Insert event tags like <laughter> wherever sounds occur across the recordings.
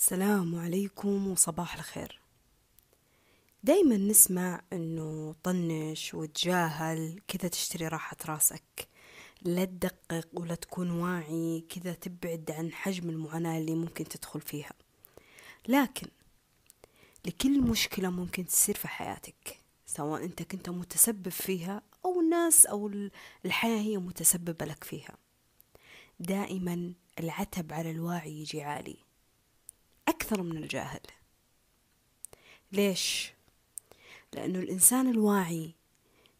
السلام عليكم وصباح الخير. دايما نسمع إنه طنش وتجاهل كذا تشتري راحة راسك. لا تدقق ولا تكون واعي كذا تبعد عن حجم المعاناة اللي ممكن تدخل فيها. لكن لكل مشكلة ممكن تصير في حياتك سواء أنت كنت متسبب فيها أو الناس أو الحياة هي متسببة لك فيها. دائما العتب على الواعي يجي عالي. أكثر من الجاهل. ليش؟ لأنه الإنسان الواعي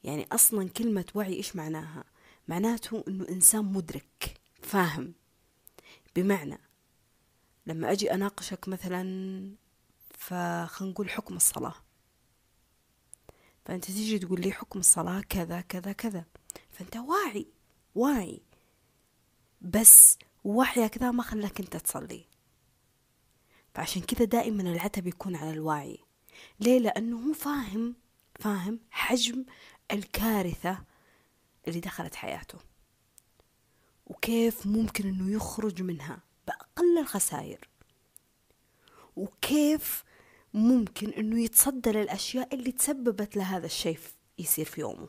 يعني أصلا كلمة وعي إيش معناها؟ معناته أنه إنسان مدرك فاهم. بمعنى لما أجي أناقشك مثلا فخلينا نقول حكم الصلاة. فأنت تيجي تقول لي حكم الصلاة كذا كذا كذا. فأنت واعي واعي. بس وحيك ذا ما خلاك أنت تصلي. فعشان كذا دائما العتب يكون على الواعي. ليه؟ لأنه هو فاهم فاهم حجم الكارثة اللي دخلت حياته وكيف ممكن إنه يخرج منها بأقل الخسائر وكيف ممكن إنه يتصدى للأشياء اللي تسببت لهذا الشيء يصير في يومه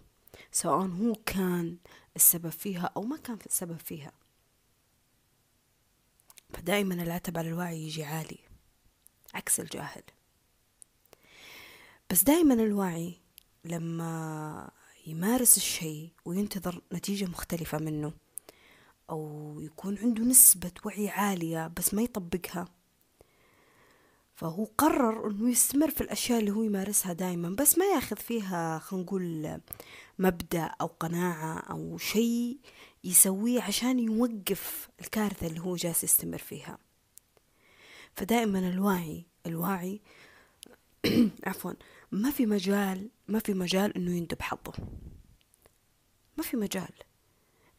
سواء هو كان السبب فيها أو ما كان في السبب فيها. فدائما العتب على الوعي يجي عالي. عكس الجاهل. بس دائما الواعي لما يمارس الشيء وينتظر نتيجة مختلفة منه أو يكون عنده نسبة وعي عالية بس ما يطبقها فهو قرر إنه يستمر في الأشياء اللي هو يمارسها دائما بس ما يأخذ فيها خلينا نقول مبدأ أو قناعة أو شيء يسويه عشان يوقف الكارثة اللي هو جالس يستمر فيها. فدائما الواعي الواعي <clears throat> عفوا ما في مجال ما في مجال إنه يندب حظه. ما في مجال.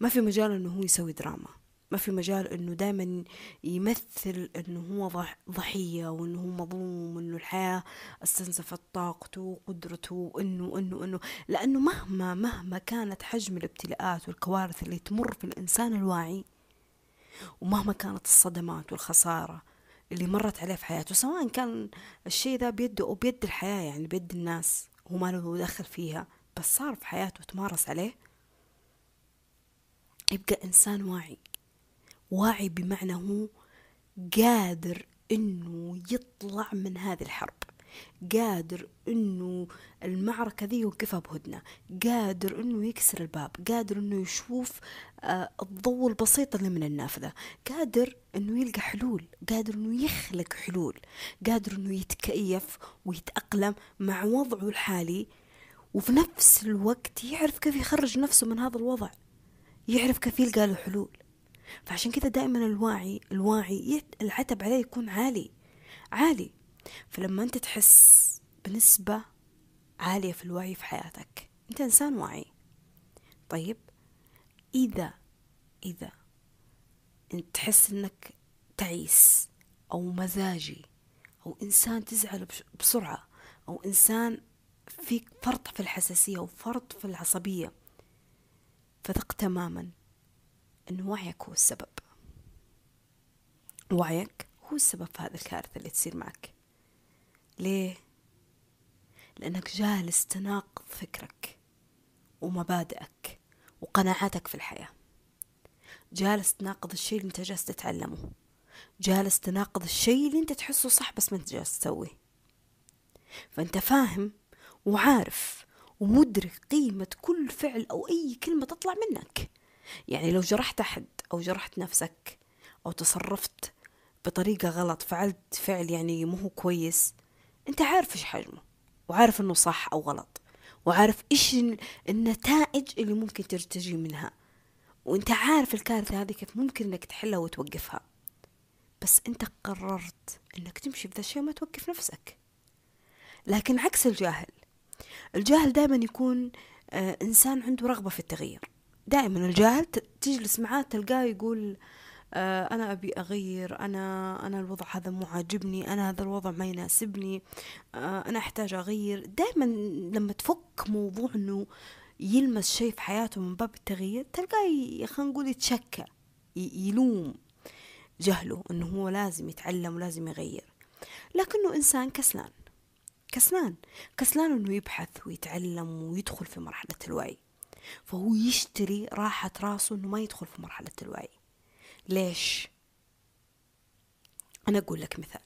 ما في مجال إنه هو يسوي دراما. ما في مجال إنه دائما يمثل إنه هو ضحية وإنه هو مظلوم وإنه الحياة استنزفت طاقته وقدرته وإنه إنه إنه. لأنه مهما مهما كانت حجم الابتلاءات والكوارث اللي تمر في الإنسان الواعي ومهما كانت الصدمات والخسارة اللي مرت عليه في حياته سواء كان الشيء ذا بيده أو بيد الحياة يعني بيد الناس هو ما له دخل فيها بس صار في حياته تمارس عليه. يبقى إنسان واعي واعي بمعنى هو قادر إنه يطلع من هذه الحرب. قادر إنه المعركة ذي يوقفها بهدنة قادر إنه يكسر الباب قادر إنه يشوف آه الضوء البسيط اللي من النافذة قادر إنه يلقى حلول قادر إنه يخلق حلول قادر إنه يتكيف ويتأقلم مع وضعه الحالي وفي نفس الوقت يعرف كيف يخرج نفسه من هذا الوضع يعرف كيف يلقى له حلول. فعشان كذا دائما الواعي الواعي العتب عليه يكون عالي عالي. فلما أنت تحس بنسبة عالية في الوعي في حياتك أنت إنسان واعي. طيب إذا إذا أنت تحس أنك تعيس أو مزاجي أو إنسان تزعل بسرعة أو إنسان فيك فرط في الحساسية وفرط في العصبية فثق تماما أن وعيك هو السبب. وعيك هو السبب في هذه الكارثة اللي تصير معك. ليه؟ لأنك جالس تناقض فكرك ومبادئك وقناعاتك في الحياة. جالس تناقض الشيء اللي انت جالس تتعلمه. جالس تناقض الشيء اللي انت تحسه صح بس ما انت جالس تسويه. فأنت فاهم وعارف ومدرك قيمة كل فعل أو أي كلمة تطلع منك. يعني لو جرحت أحد أو جرحت نفسك أو تصرفت بطريقة غلط فعلت فعل يعني مو كويس أنت عارف إيش حجمه وعارف إنه صح أو غلط وعارف إيش النتائج اللي ممكن ترتجي منها وأنت عارف الكارثة هذه كيف ممكن إنك تحلها وتوقفها. بس أنت قررت إنك تمشي في ذا الشيء ما توقف نفسك. لكن عكس الجاهل الجاهل دائما يكون آه إنسان عنده رغبة في التغيير. دائما الجاهل تجلس معاه تلقاه يقول آه، أنا أبي أغير أنا أنا الوضع هذا مو عاجبني أنا هذا الوضع ما يناسبني آه، أنا أحتاج أغير. دائما لما تفك موضوع إنه يلمس شيء في حياته من باب التغيير تلقاه خلينا نقول يتشكى يلوم جهله إنه هو لازم يتعلم ولازم يغير. لكنه إنسان كسلان كسلان كسلان إنه يبحث ويتعلم ويدخل في مرحلة الوعي. فهو يشتري راحة راسه إنه ما يدخل في مرحلة الوعي. ليش؟ أنا أقول لك مثال.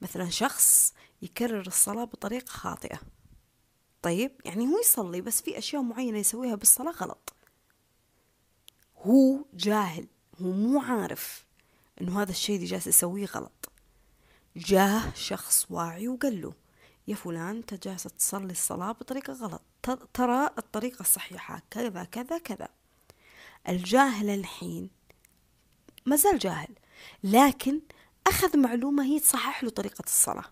مثلا شخص يكرر الصلاة بطريقة خاطئة. طيب يعني هو يصلي بس في أشياء معينة يسويها بالصلاة غلط. هو جاهل هو مو عارف إنه هذا الشيء اللي جالس يسويه غلط. جاه شخص واعي وقال له يا فلان أنت جالس تصلي الصلاة بطريقة غلط. ترى الطريقة الصحيحة كذا كذا كذا. الجاهل الحين ما زال جاهل. لكن أخذ معلومة هي تصحح له طريقة الصلاة.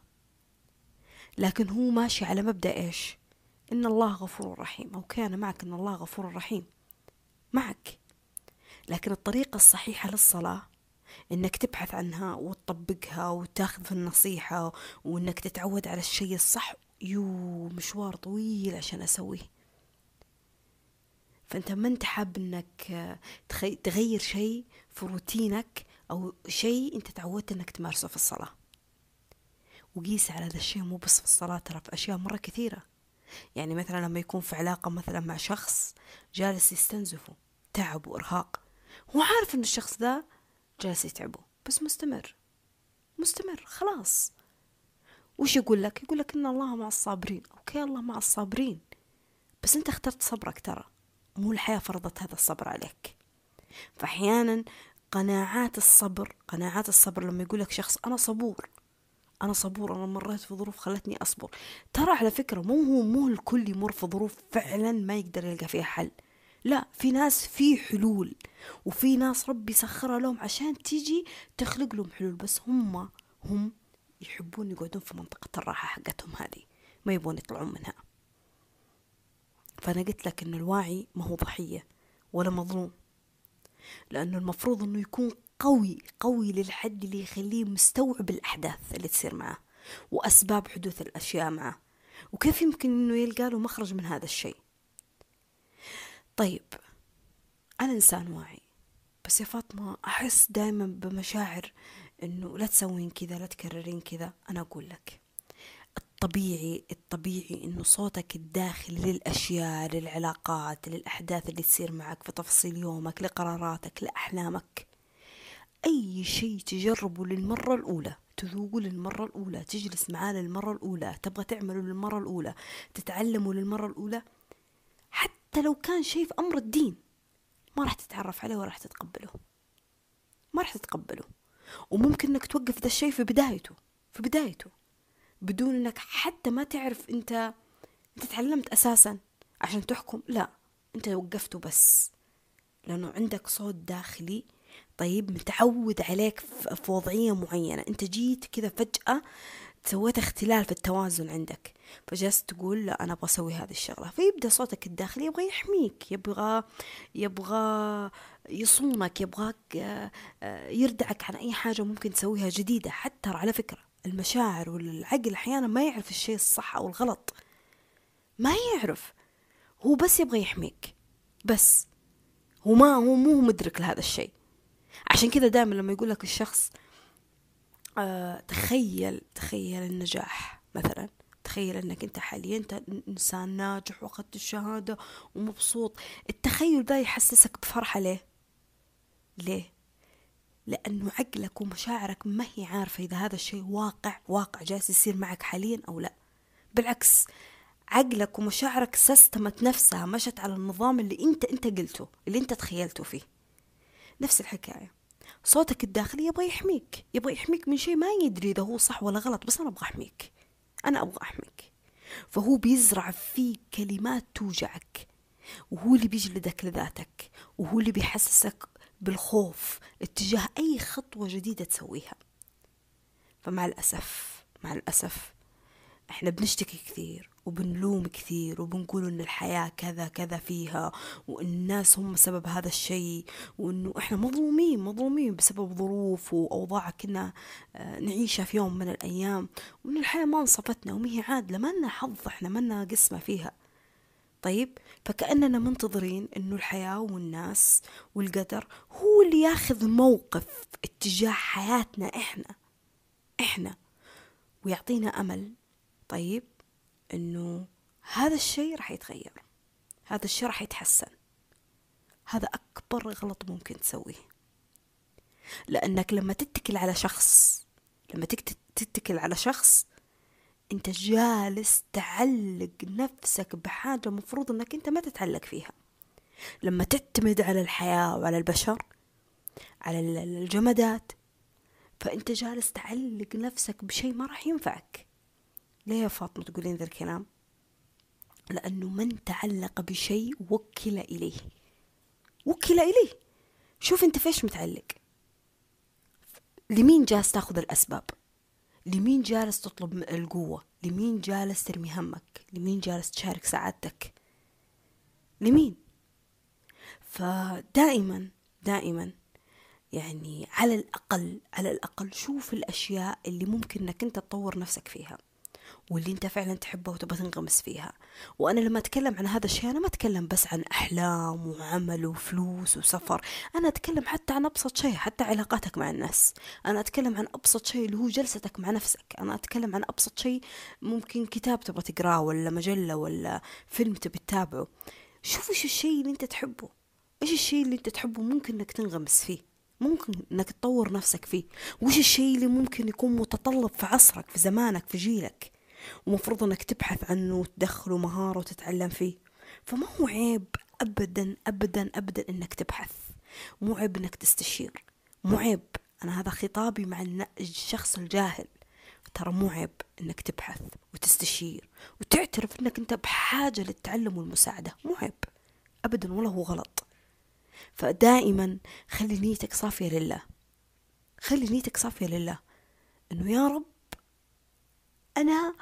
لكن هو ماشي على مبدأ إيش؟ إن الله غفور رحيم أو كان معك إن الله غفور رحيم. معك. لكن الطريقة الصحيحة للصلاة إنك تبحث عنها وتطبقها وتاخذ في النصيحة وإنك تتعود على الشيء الصح يو مشوار طويل عشان أسويه. فأنت ما أنت حاب إنك تغير شيء في روتينك أو شيء أنت تعودت إنك تمارسه في الصلاة. وقيس على هذا الشيء مو بس في الصلاة ترى في أشياء مرة كثيرة. يعني مثلا لما يكون في علاقة مثلا مع شخص جالس يستنزفه تعب وإرهاق هو عارف إن الشخص ذا جالس يتعبه بس مستمر. مستمر خلاص. وش يقول لك؟ يقول لك إن الله مع الصابرين. okay الله مع الصابرين. بس أنت اخترت صبرك ترى. مو الحياة فرضت هذا الصبر عليك. فأحيانا قناعات الصبر قناعات الصبر لما يقول لك شخص أنا صبور أنا صبور أنا مريت في ظروف خلتني أصبر. ترى على فكرة مو هو مو الكل يمر في ظروف فعلا ما يقدر يلقى فيها حل. لا في ناس في حلول وفي ناس ربي سخرها لهم عشان تيجي تخلق لهم حلول بس هم هم يحبون يقعدون في منطقة الراحة حقتهم هذه ما يبون يطلعون منها. فأنا قلت لك إن الواعي ما هو ضحية ولا مظلوم لأنه المفروض إنه يكون قوي قوي للحد اللي يخليه مستوعب الأحداث اللي تصير معه وأسباب حدوث الأشياء معه وكيف يمكن إنه يلقى له مخرج من هذا الشيء؟ طيب أنا إنسان واعي بس يا فاطمة أحس دائما بمشاعر إنه لا تسوين كذا لا تكررين كذا أنا أقول لك. الطبيعي الطبيعي إنه صوتك الداخلي للأشياء للعلاقات للأحداث اللي تصير معك في تفاصيل يومك لقراراتك لأحلامك. أي شيء تجربه للمرة الأولى تذوقه للمرة الأولى تجلس معاه للمرة الأولى تبغى تعمله للمرة الأولى تتعلمه للمرة الأولى حتى لو كان شيء في أمر الدين ما راح تتعرف عليه ولا راح تتقبله. ما راح تتقبله. وممكن إنك توقف ذا الشيء في بدايته في بدايته. بدون إنك حتى ما تعرف أنت أنت تعلمت أساسا عشان تحكم. لا أنت وقفته بس لأنه عندك صوت داخلي طيب متعود عليك في وضعية معينة. أنت جيت كذا فجأة سويت اختلال في التوازن عندك. فجلست تقول لا أنا أبغى أسوي هذه الشغلة. فيبدأ صوتك الداخلي يبغى يحميك يبغى يبغى يصونك يبغاك آه، يردعك عن أي حاجة ممكن تسويها جديدة. حتى على فكرة المشاعر والعقل أحيانا ما يعرف الشيء الصح أو الغلط. ما يعرف. هو بس يبغى يحميك. بس. هو ما هو مو مدرك لهذا الشيء. عشان كذا دائما لما يقول لك الشخص آه تخيل تخيل النجاح مثلا. تخيل إنك أنت حاليا أنت إنسان ناجح وأخذت الشهادة ومبسوط. التخيل ده يحسسك بفرحة ليه؟ ليه؟ لأنه عقلك ومشاعرك ما هي عارفة إذا هذا الشيء واقع واقع جالس يصير معك حاليا أو لا. بالعكس عقلك ومشاعرك سستمت نفسها مشت على النظام اللي أنت أنت قلته اللي أنت تخيلته فيه. نفس الحكاية. صوتك الداخلي يبغى يحميك يبغى يحميك من شيء ما يدري إذا هو صح ولا غلط بس أنا أبغى أحميك. أنا أبغى أحميك. فهو بيزرع فيك كلمات توجعك وهو اللي بيجلدك لذاتك وهو اللي بيحسسك بالخوف اتجاه أي خطوة جديدة تسويها. فمع الأسف مع الأسف إحنا بنشتكي كثير وبنلوم كثير وبنقول إن الحياة كذا كذا فيها وان الناس هم سبب هذا الشيء وإنه إحنا مظلومين مظلومين بسبب ظروف وأوضاع كنا آه، نعيشها في يوم من الأيام وإن الحياة ما انصفتنا وما هي عادلة ما لنا حظ إحنا ما لنا قسمة فيها. طيب؟ فكأننا منتظرين إنه الحياة والناس والقدر هو اللي ياخذ موقف اتجاه حياتنا إحنا إحنا. ويعطينا أمل طيب إنه هذا الشيء راح يتغير هذا الشيء راح يتحسن. هذا أكبر غلط ممكن تسويه. لأنك لما تتكل على شخص لما تتكل على شخص انت جالس تعلق نفسك بحاجة مفروض انك انت ما تتعلق فيها. لما تعتمد على الحياة وعلى البشر على الجمادات فانت جالس تعلق نفسك بشيء ما راح ينفعك. ليه يا فاطمة تقولين ذا الكلام؟ لأنه من تعلق بشيء وكل إليه. وكل إليه. شوف أنت فيش متعلق. لمين جالس تاخذ الأسباب؟ لمين جالس تطلب القوة؟ لمين جالس ترمي همك؟ لمين جالس تشارك سعادتك؟ لمين؟ فدائما دائما يعني على الأقل على الأقل شوف الأشياء اللي ممكن أنك أنت تطور نفسك فيها. واللي انت فعلا تحبها وتبغى تنغمس فيها. وأنا لما أتكلم عن هذا الشيء أنا ما أتكلم بس عن أحلام وعمل وفلوس وسفر. أنا أتكلم حتى عن أبسط شيء حتى علاقاتك مع الناس. أنا أتكلم عن أبسط شيء اللي هو جلستك مع نفسك. أنا أتكلم عن أبسط شيء ممكن كتاب تبغى تقراه ولا مجلة ولا فيلم تبي تتابعه. شوف إيش الشيء اللي أنت تحبه. إيش الشيء اللي أنت تحبه ممكن إنك تنغمس فيه. ممكن إنك تطور نفسك فيه. وش الشيء اللي ممكن يكون متطلب في عصرك في زمانك في جيلك. ومفروض إنك تبحث عنه وتدخله مهارة وتتعلم فيه. فما هو عيب ابدا ابدا ابدا إنك تبحث. مو عيب إنك تستشير. مو عيب. أنا هذا خطابي مع الشخص الجاهل. ترى مو عيب إنك تبحث وتستشير وتعترف إنك أنت بحاجة للتعلم والمساعدة. مو عيب. ابدا ولا هو غلط. فدائما خلي نيتك صافية لله. خلي نيتك صافية لله. إنه يا رب أنا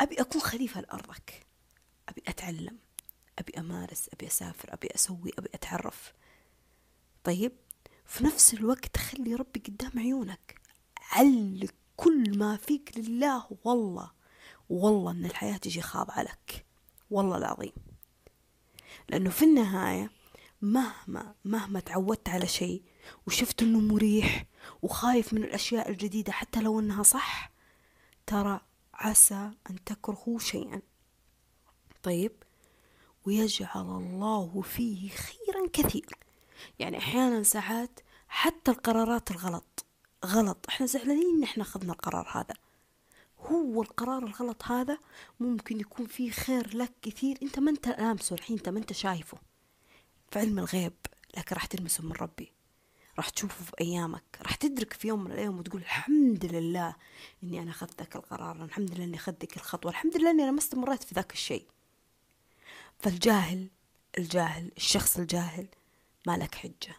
أبي أكون خليفة لأرضك. أبي أتعلم أبي أمارس أبي أسافر أبي أسوي أبي أتعرف. طيب في نفس الوقت خلي ربي قدام عيونك. علق كل ما فيك لله. والله والله إن الحياة تجي خاضعة لك والله العظيم. لأنه في النهاية مهما مهما تعودت على شيء وشفت إنه مريح وخايف من الأشياء الجديدة حتى لو إنها صح ترى عسى أن تكرهوا شيئا. طيب ويجعل الله فيه خيرا كثير يعني أحيانا ساعات حتى القرارات الغلط غلط. إحنا زعلانين إن إحنا أخذنا القرار هذا. هو القرار الغلط هذا ممكن يكون فيه خير لك كثير. أنت ما أنت لامسه الحين أنت ما أنت شايفه. في علم الغيب لكن راح تلمسه من ربي. راح تشوفه في أيامك راح تدرك في يوم من الأيام وتقول الحمد لله إني أنا أخذت ذاك القرار الحمد لله إني أخذت ذيك الخطوة الحمد لله إني أنا ما استمريت في ذاك الشيء. فالجاهل الجاهل الشخص الجاهل ما لك حجة.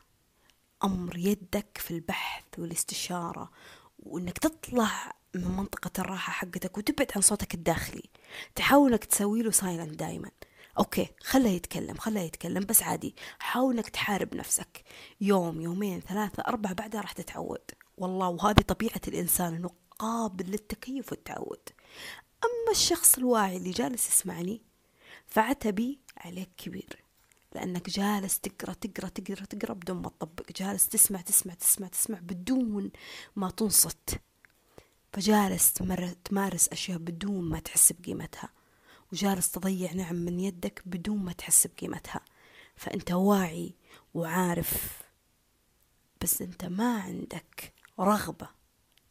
أمر يدك في البحث والاستشارة وإنك تطلع من منطقة الراحة حقتك وتبعد عن صوتك الداخلي. تحاول إنك تسوي له silent دايما. okay خله يتكلم خله يتكلم بس عادي. حاول إنك تحارب نفسك. يوم يومين ثلاثة أربعة بعدها راح تتعود. والله وهذه طبيعة الإنسان إنه قابل للتكيف والتعود. أما الشخص الواعي اللي جالس يسمعني فعتبي عليك كبير. لأنك جالس تقرأ تقرأ تقرأ تقرأ بدون ما تطبق. جالس تسمع تسمع تسمع تسمع بدون ما تنصت. فجالس تمارس أشياء بدون ما تحس بقيمتها. وجالس تضيع نعم من يدك بدون ما تحس بقيمتها. فأنت واعي وعارف بس أنت ما عندك رغبة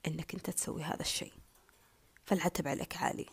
أنك أنت تسوي هذا الشيء. فالعتب عليك عالي.